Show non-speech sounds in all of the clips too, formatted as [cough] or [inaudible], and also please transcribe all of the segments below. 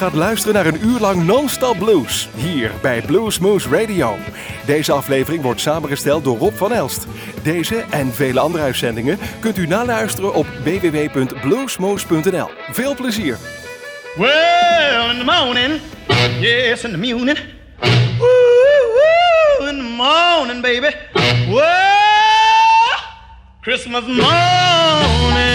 gaat luisteren naar een uur lang non-stop blues. Hier bij Bluesmoose Radio. Deze aflevering wordt samengesteld door Rob van Elst. Deze en vele andere uitzendingen kunt u naluisteren op www.bluesmoose.nl. Veel plezier. In the morning, yes, in the morning. In the morning, baby. Christmas morning.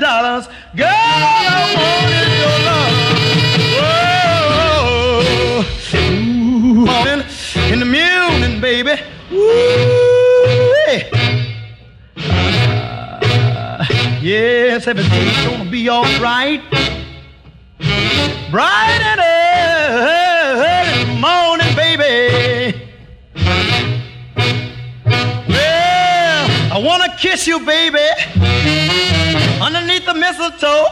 Dollars, girl. I want your love. Whoa, ooh, morning in the morning, baby. Woo, uh, yes, everything's gonna be alright. Bright and early kiss you, baby, underneath the mistletoe.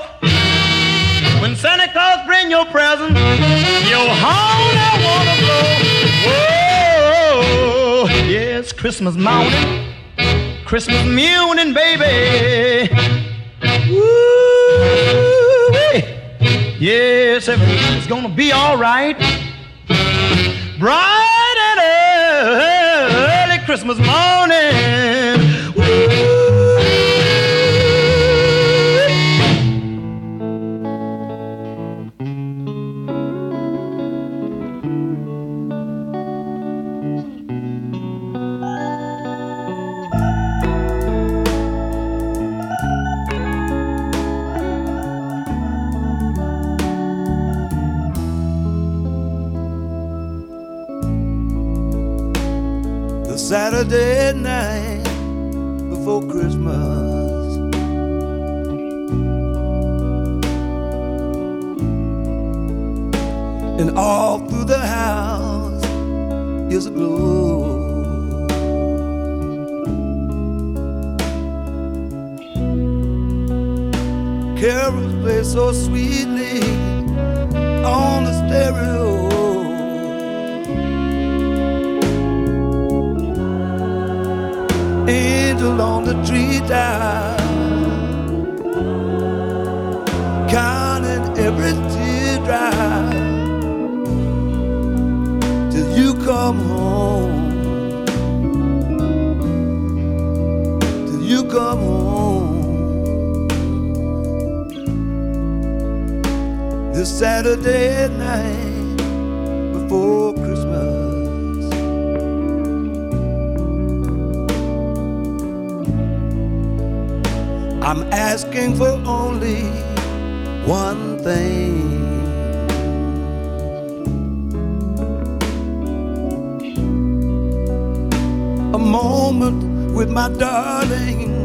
When Santa Claus bring your present, your horn I wanna blow. Whoa, yes, Christmas morning, Christmas morning, baby. Woo, yes, everything's gonna be alright. Bright and early Christmas morning. Saturday night before Christmas. And all through the house is a glow. Carols play so sweetly on the stereo. Angel on the treetop, counting every teardrop till you come home. Till you come home. This Saturday night before I'm asking for only one thing. A moment with my darling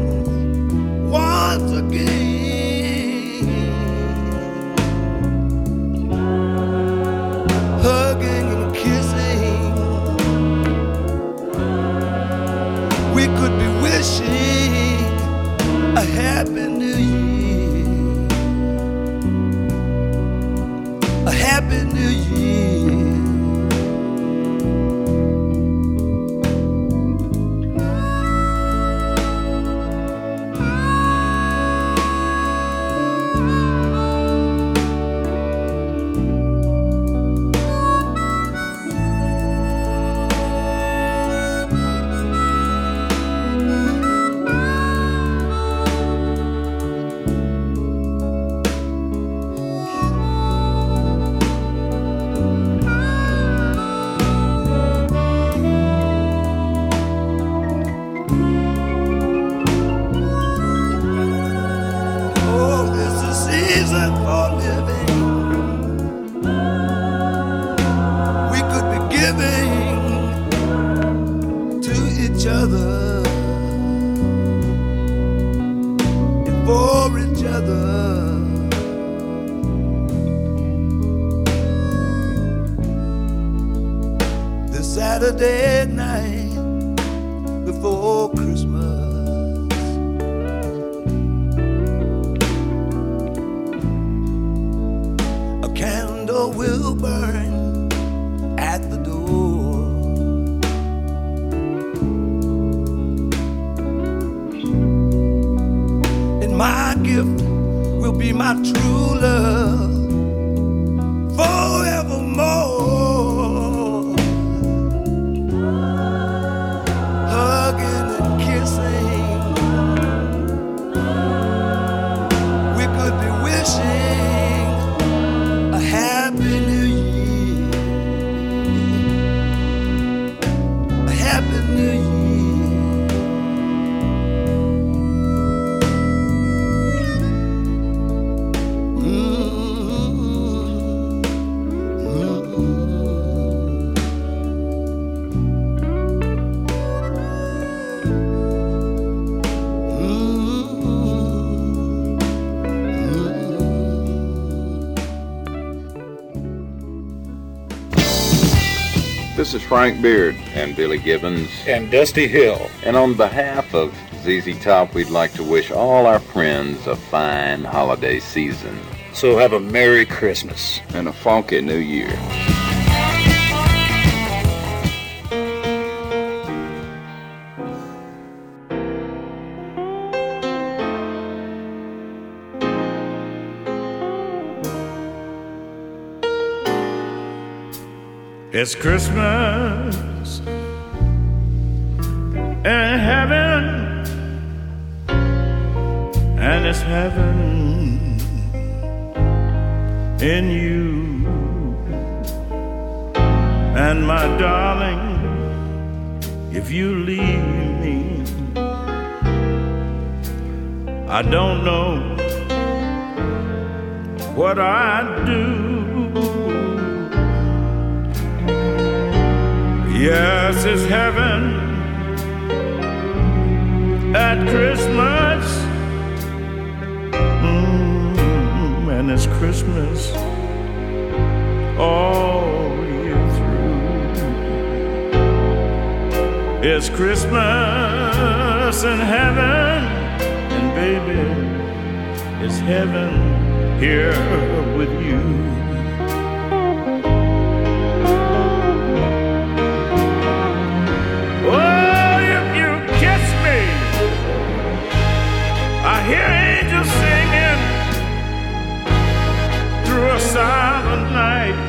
is Frank Beard and Billy Gibbons. and Dusty Hill. And on behalf of ZZ Top, we'd like to wish all our friends a fine holiday season So have a Merry Christmas. and a funky new year. It's Christmas in heaven, and it's heaven in you. And my darling, if you leave me, I don't know what I'd do. Yes, it's heaven at Christmas. Mm, and it's Christmas all year through. It's Christmas in heaven, and baby, it's heaven here with you. Hear angels singing through a silent night.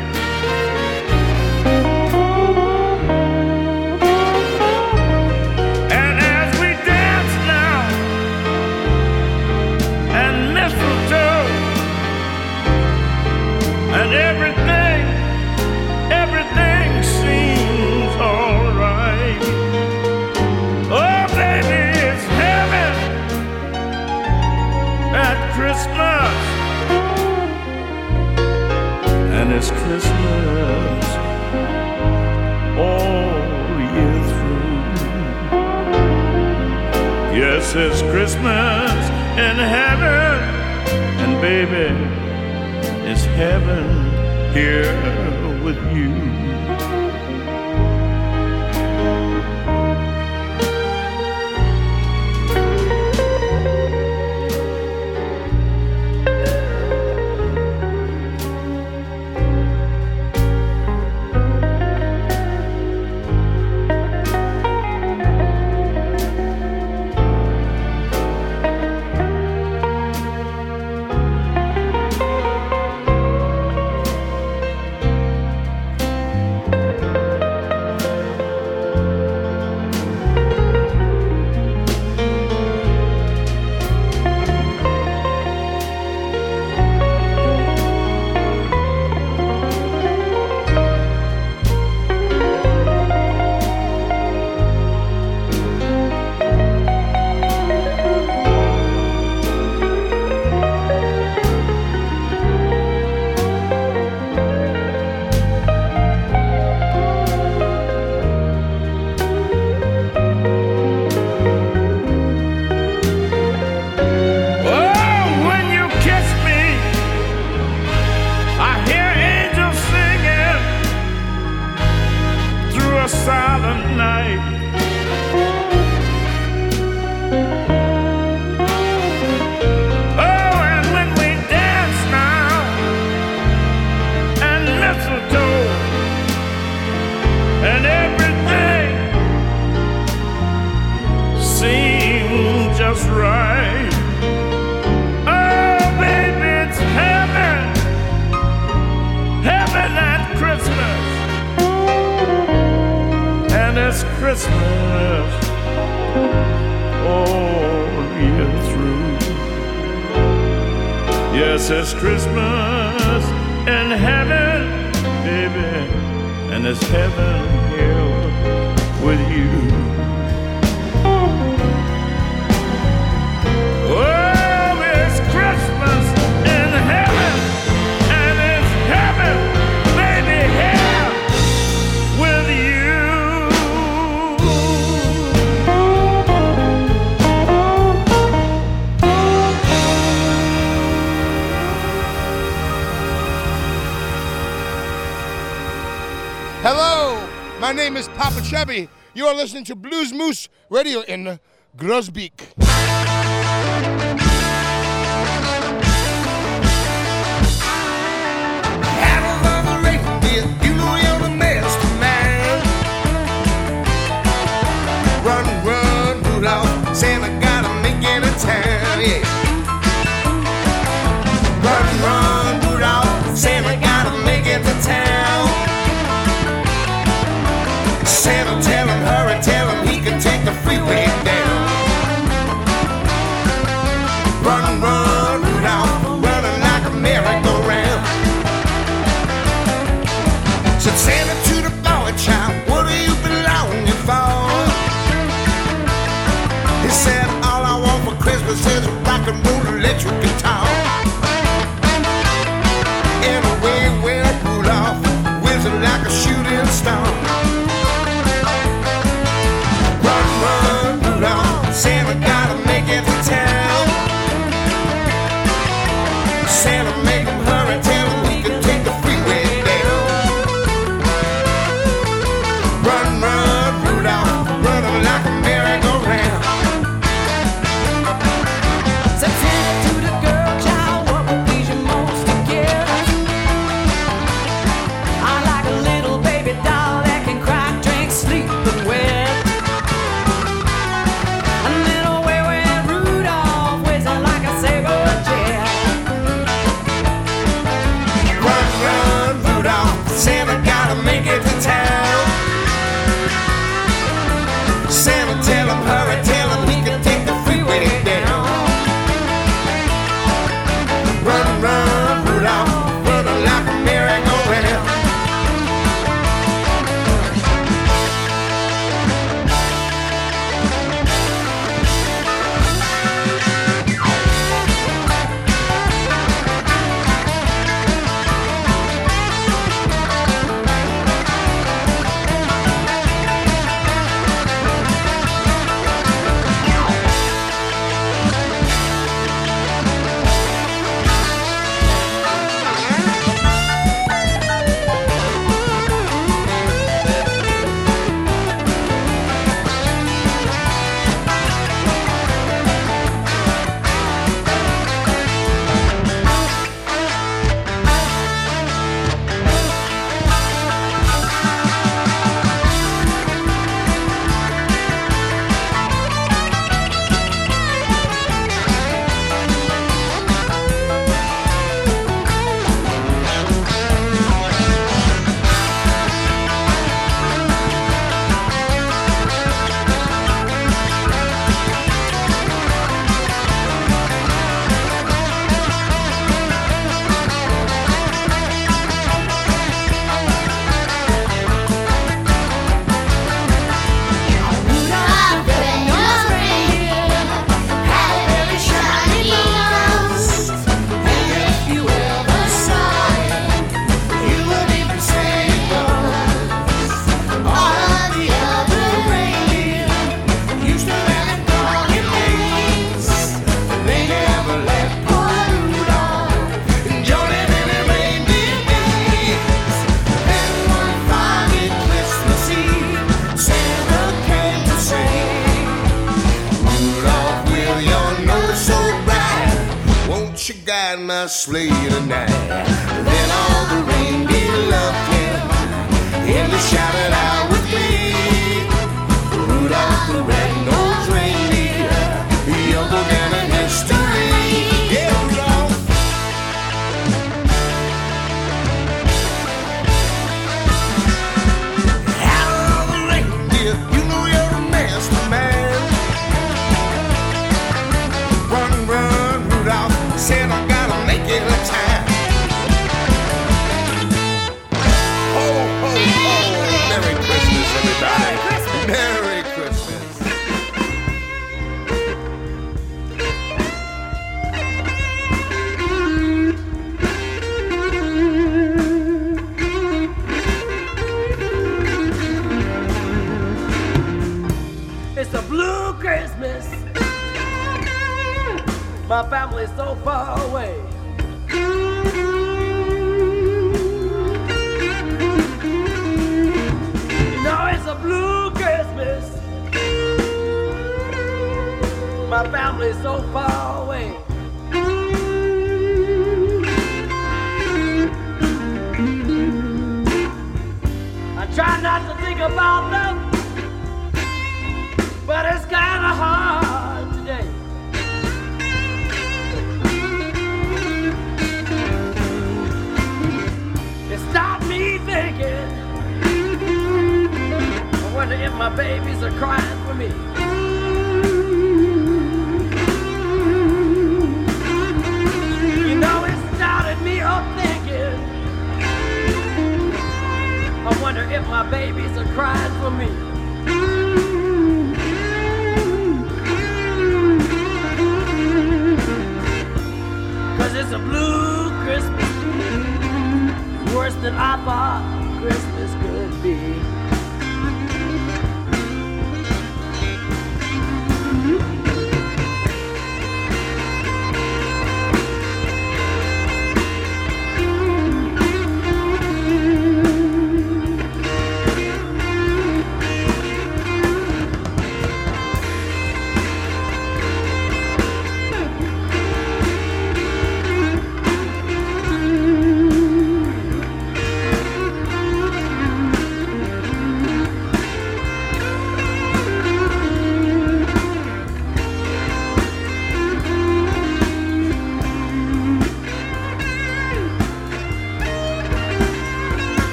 You are listening to Blues Moose Radio in Groesbeek.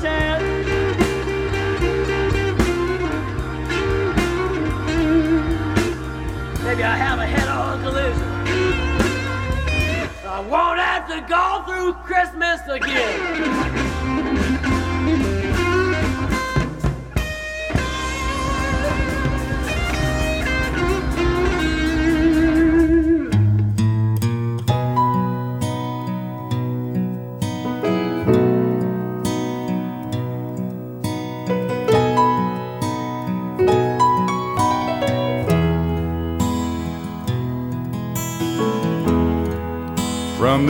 10. Maybe I have a head-on collision. I won't have to go through Christmas again.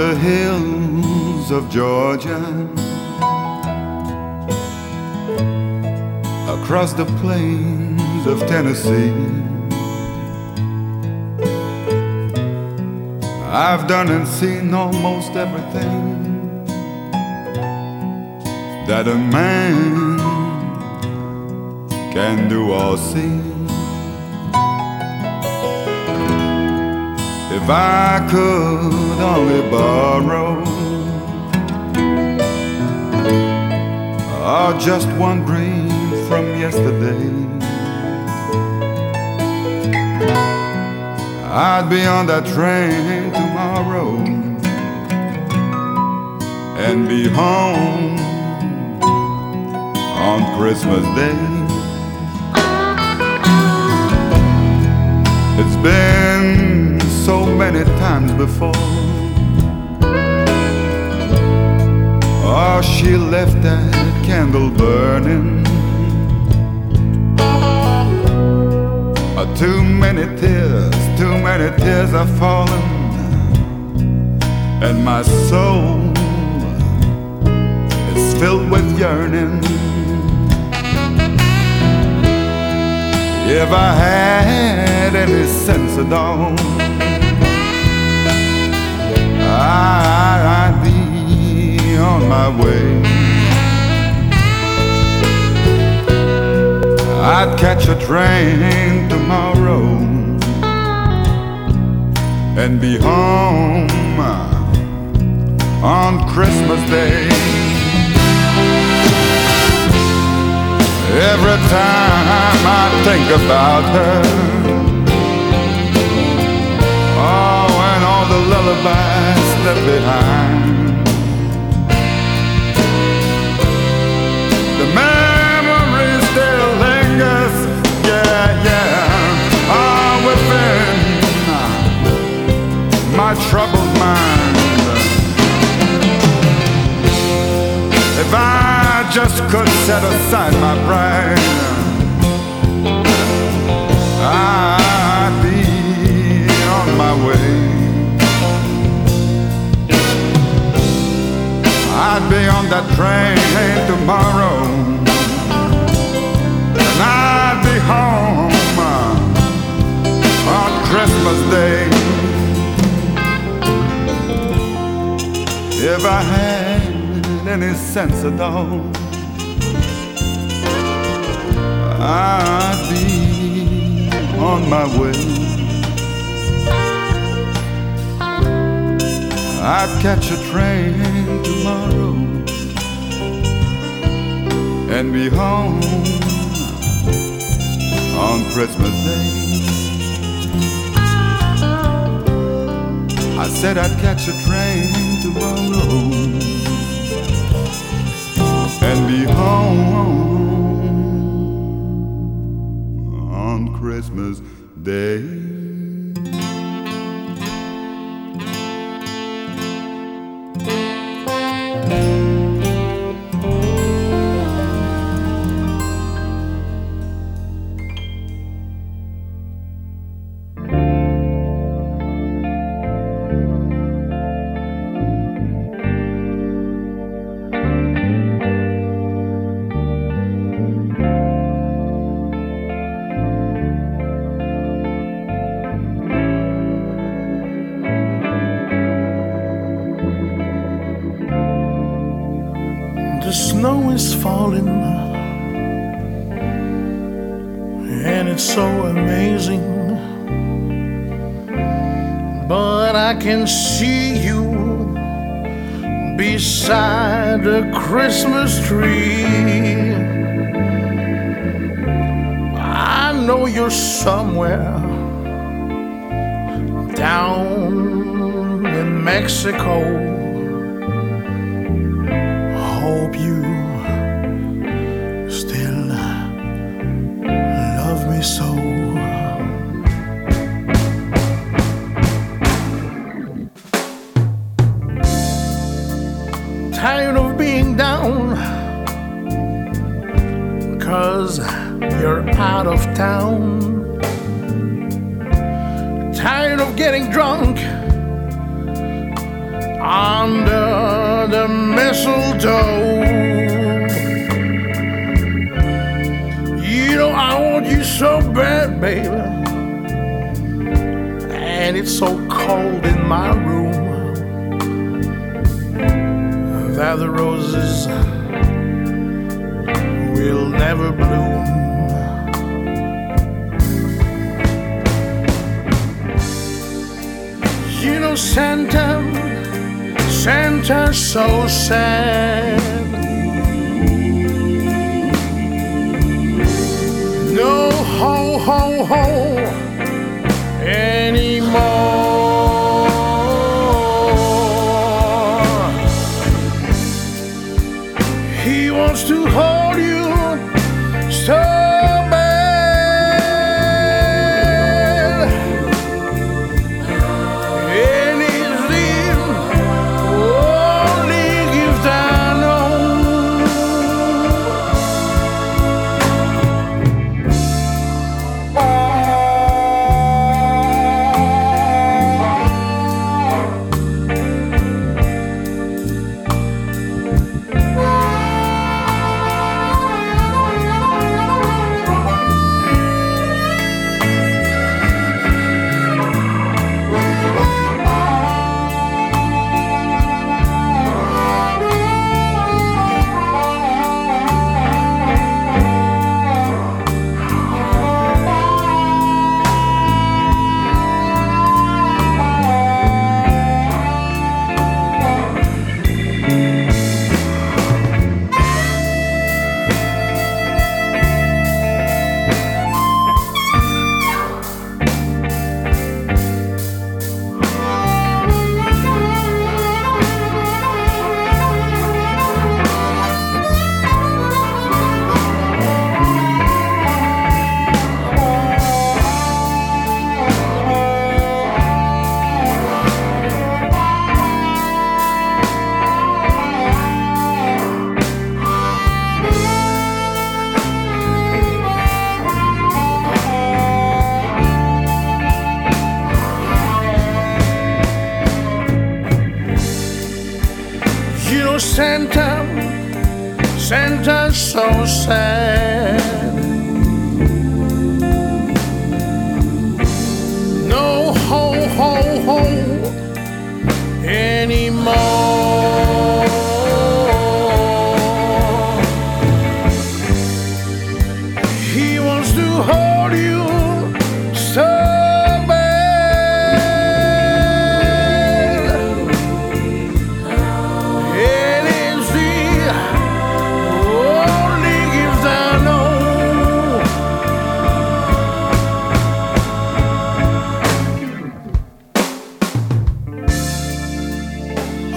The hills of Georgia across the plains of Tennessee, I've done and seen almost everything that a man can do or see. I could only borrow or just one dream from yesterday, I'd be on that train tomorrow and be home on Christmas Day. It's been many times before. Oh, she left that candle burning. Oh, too many tears, too many tears have fallen, and my soul is filled with yearning. If I had any sense at all, I'd be on my way. I'd catch a train tomorrow and be home on Christmas Day. Every time I think about her. oh, and all the lullabies all left behind. The memory still lingers, yeah, yeah, ah, within my troubled mind. If I just could set aside my pride, I'd be on that train tomorrow, and I'd be home uh, on Christmas Day. If I had any sense at all, I'd be on my way. I'd catch a train tomorrow and be home on Christmas Day. I said I'd catch a train tomorrow and be home on Christmas Day. Tired of being down, cause you're out of town. Tired of getting drunk under the mistletoe. So bad, baby. And it's so cold in my room that the roses will never bloom. You know, Santa. Santa's so sad. Ho ho ho anymore.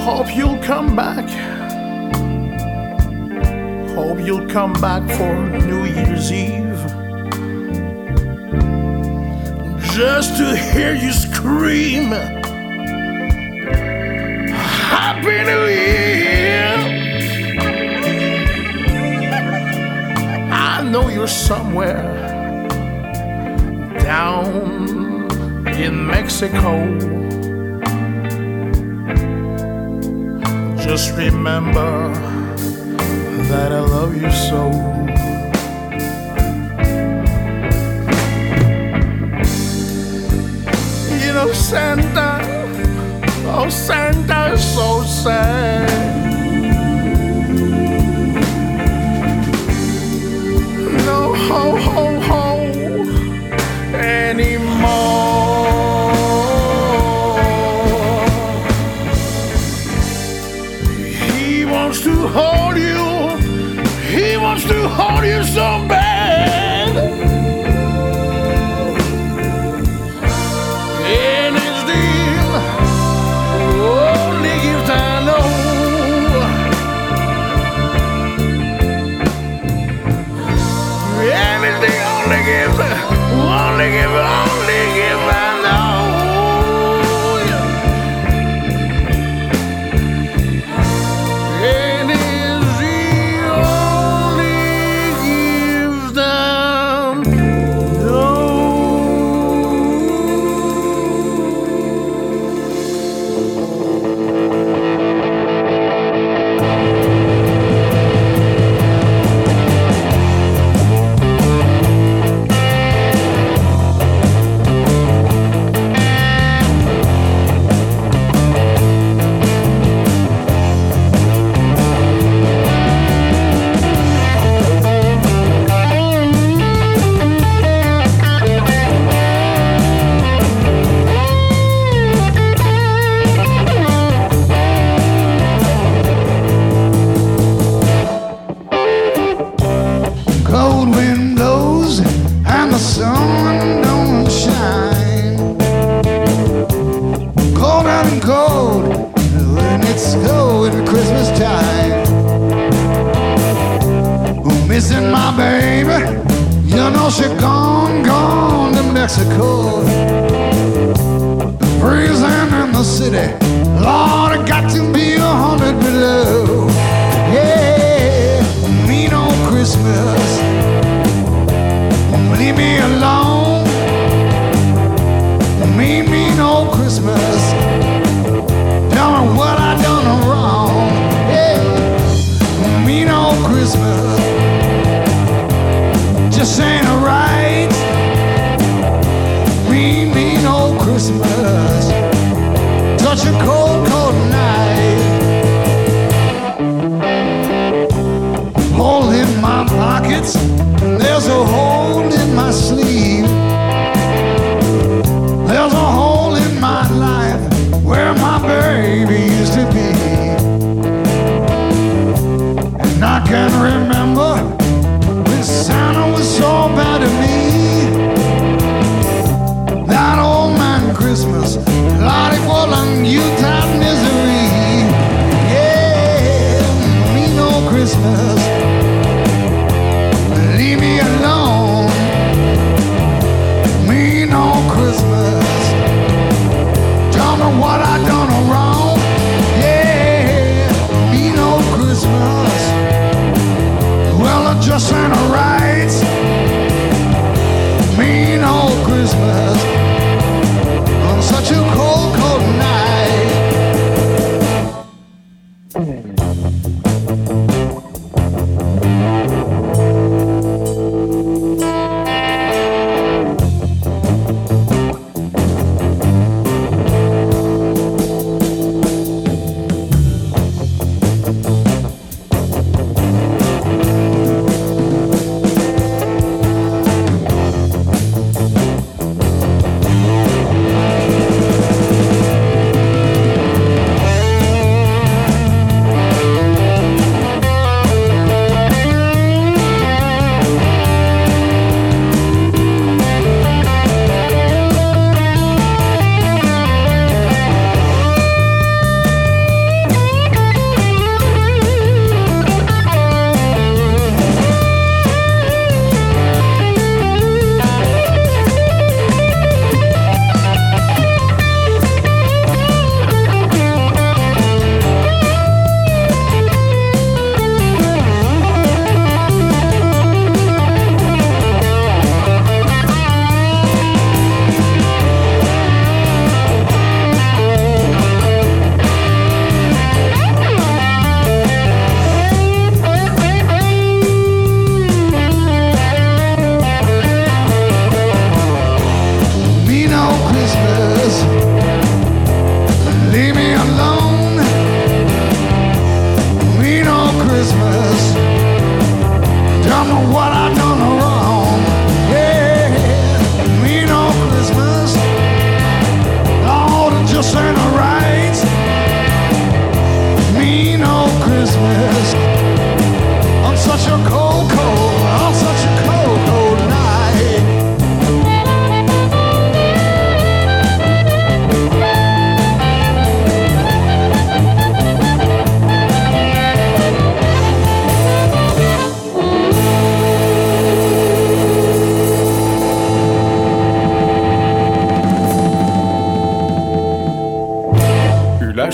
Hope you'll come back. Hope you'll come back for New Year's Eve. Just to hear you scream, Happy New Year! I know you're somewhere down in Mexico. Just remember that I love you so. You know, Santa, oh, Santa so sad. No, ho, ho. love.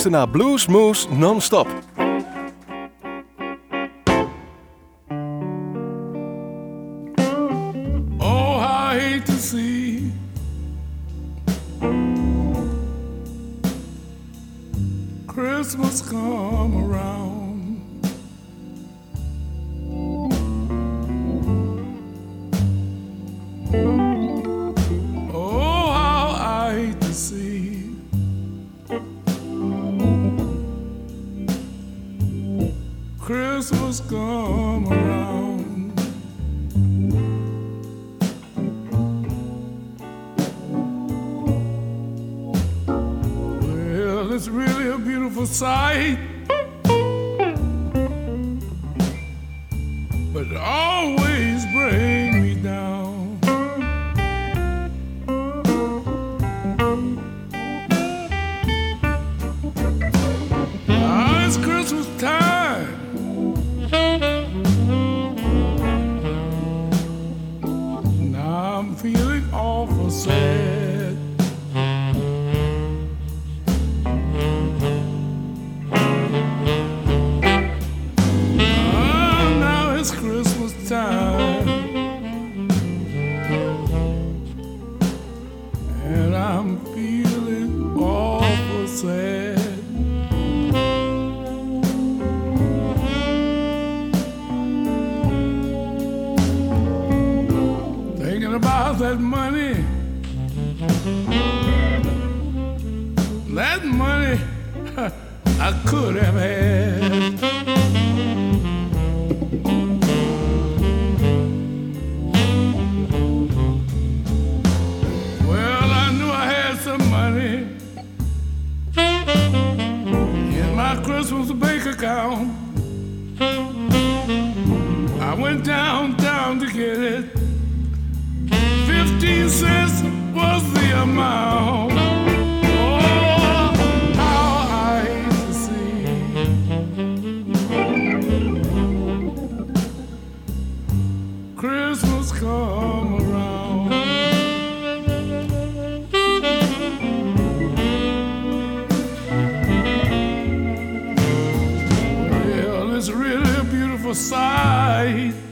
Na naar Blues Moose Non-Stop. it's really a beautiful sight. But always brave. side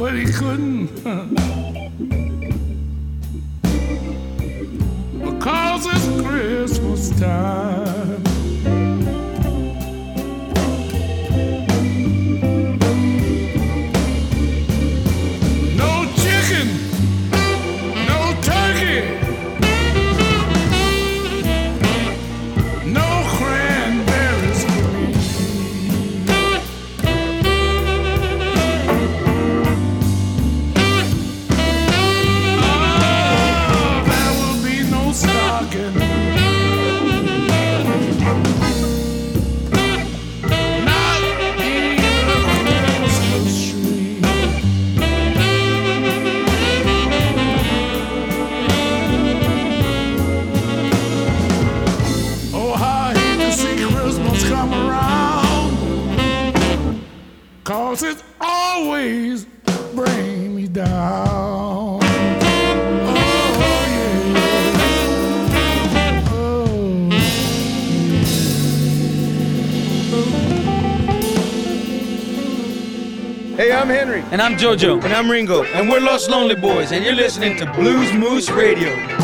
but he couldn't. [laughs] because it's Christmas time. JoJo. And I'm Ringo. And we're Los Lonely Boys. And you're listening to Blues Moose Radio.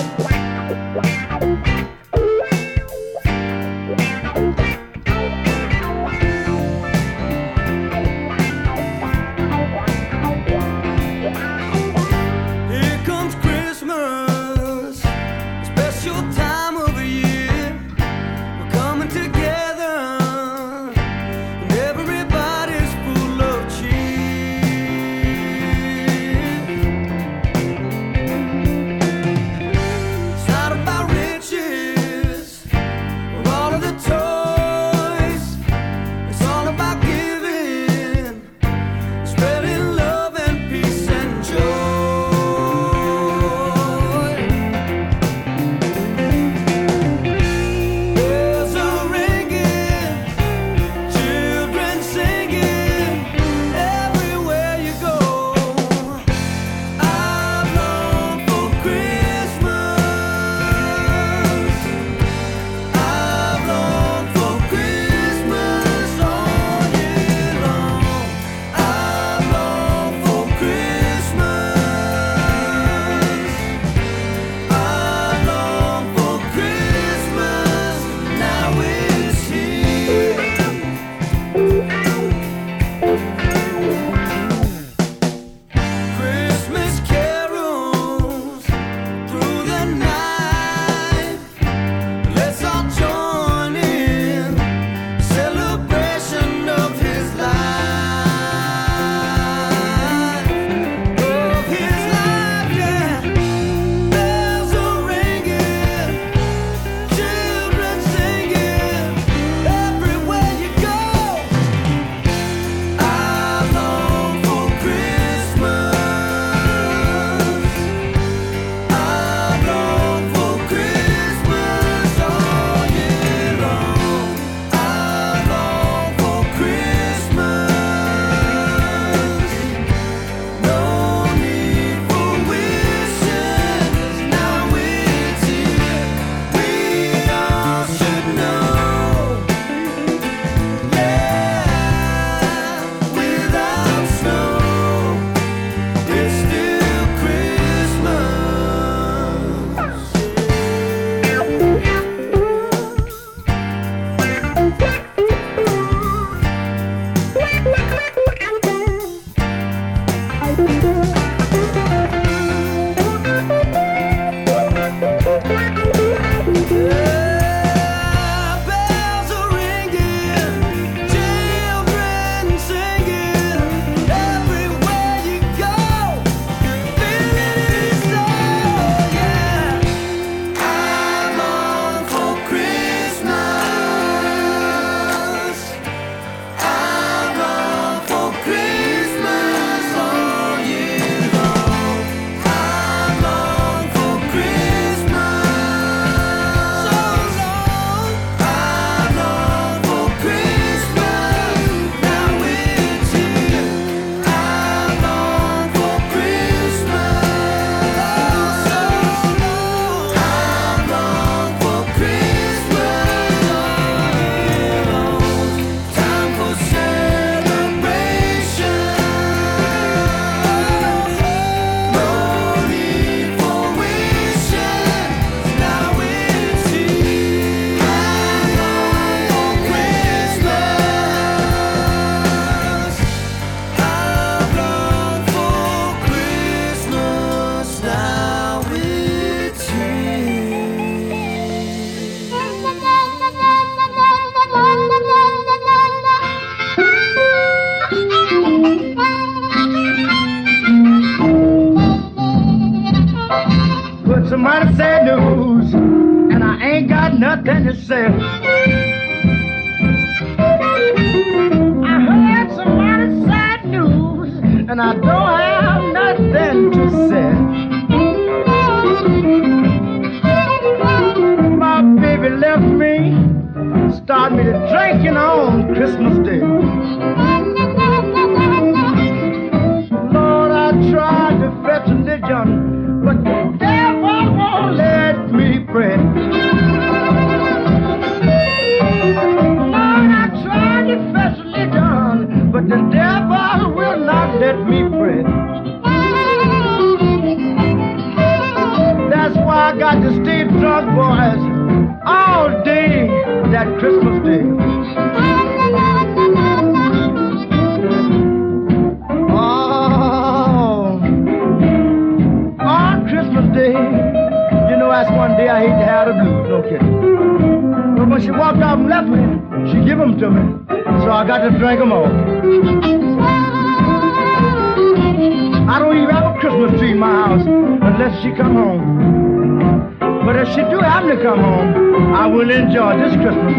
enjoy this Christmas.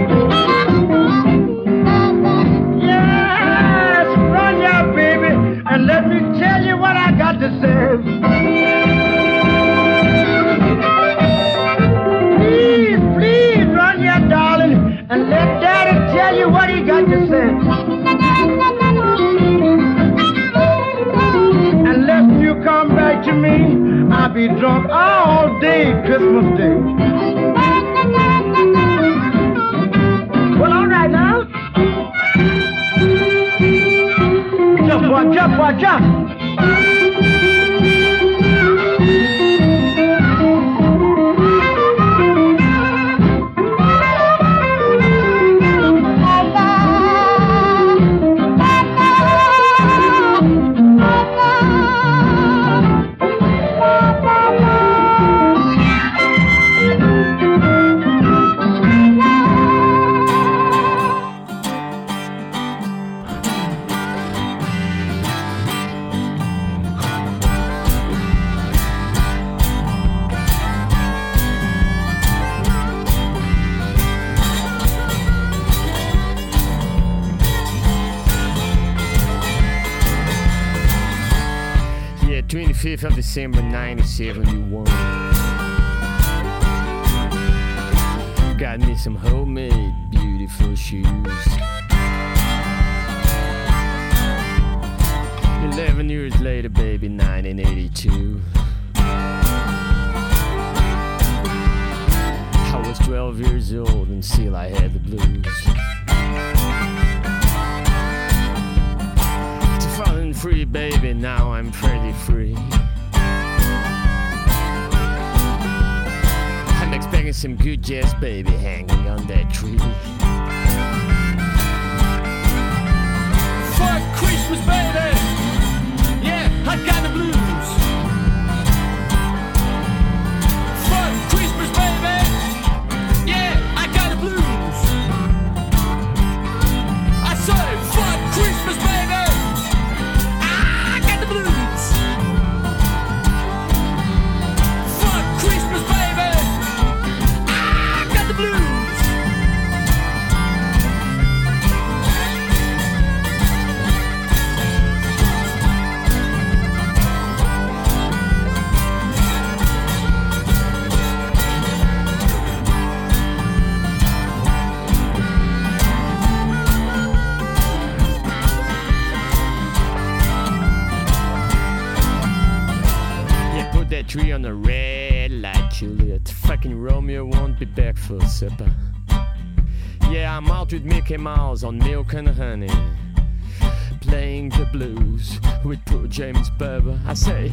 Yes, run ya, baby, and let me tell you what I got to say. Please, please run ya, darling, and let daddy tell you what he got to say. Unless you come back to me, I'll be drunk all day Christmas Day. Just baby hanging on that tree. Fuck Christmas, baby! Yeah, I got the blues. Fuck Christmas, baby! Romeo won't be back for supper. Yeah, I'm out with Mickey Mouse on milk and honey. Playing the blues with poor James Berber. I say.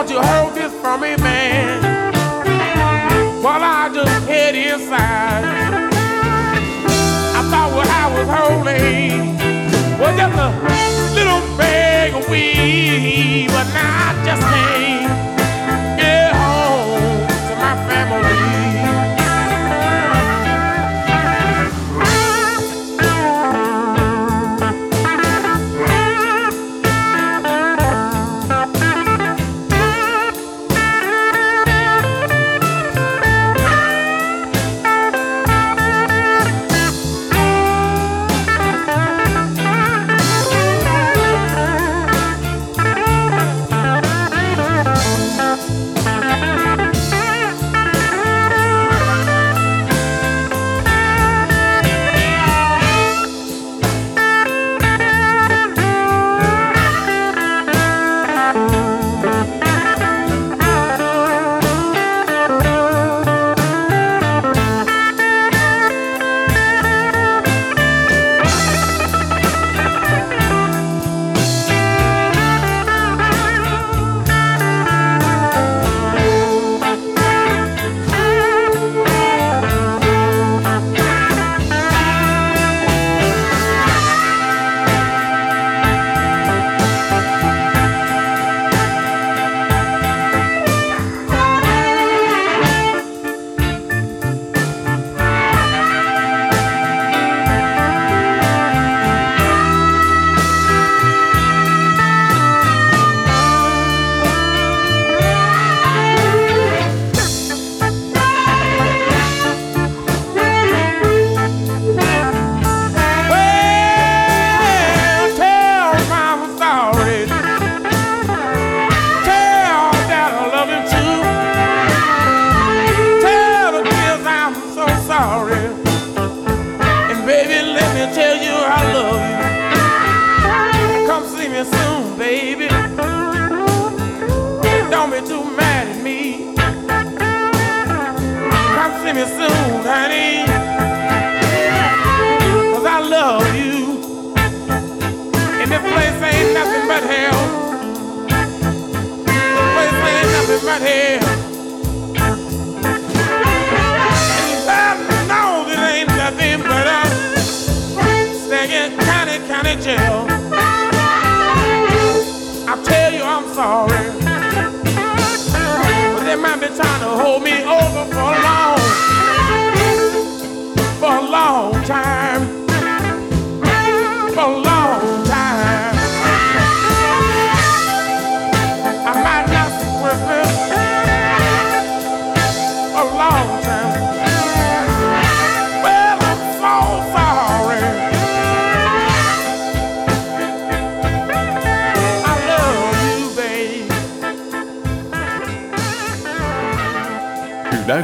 won't you hold this for me, man? While I just head inside. I thought what I was holding was just a little bag of weed.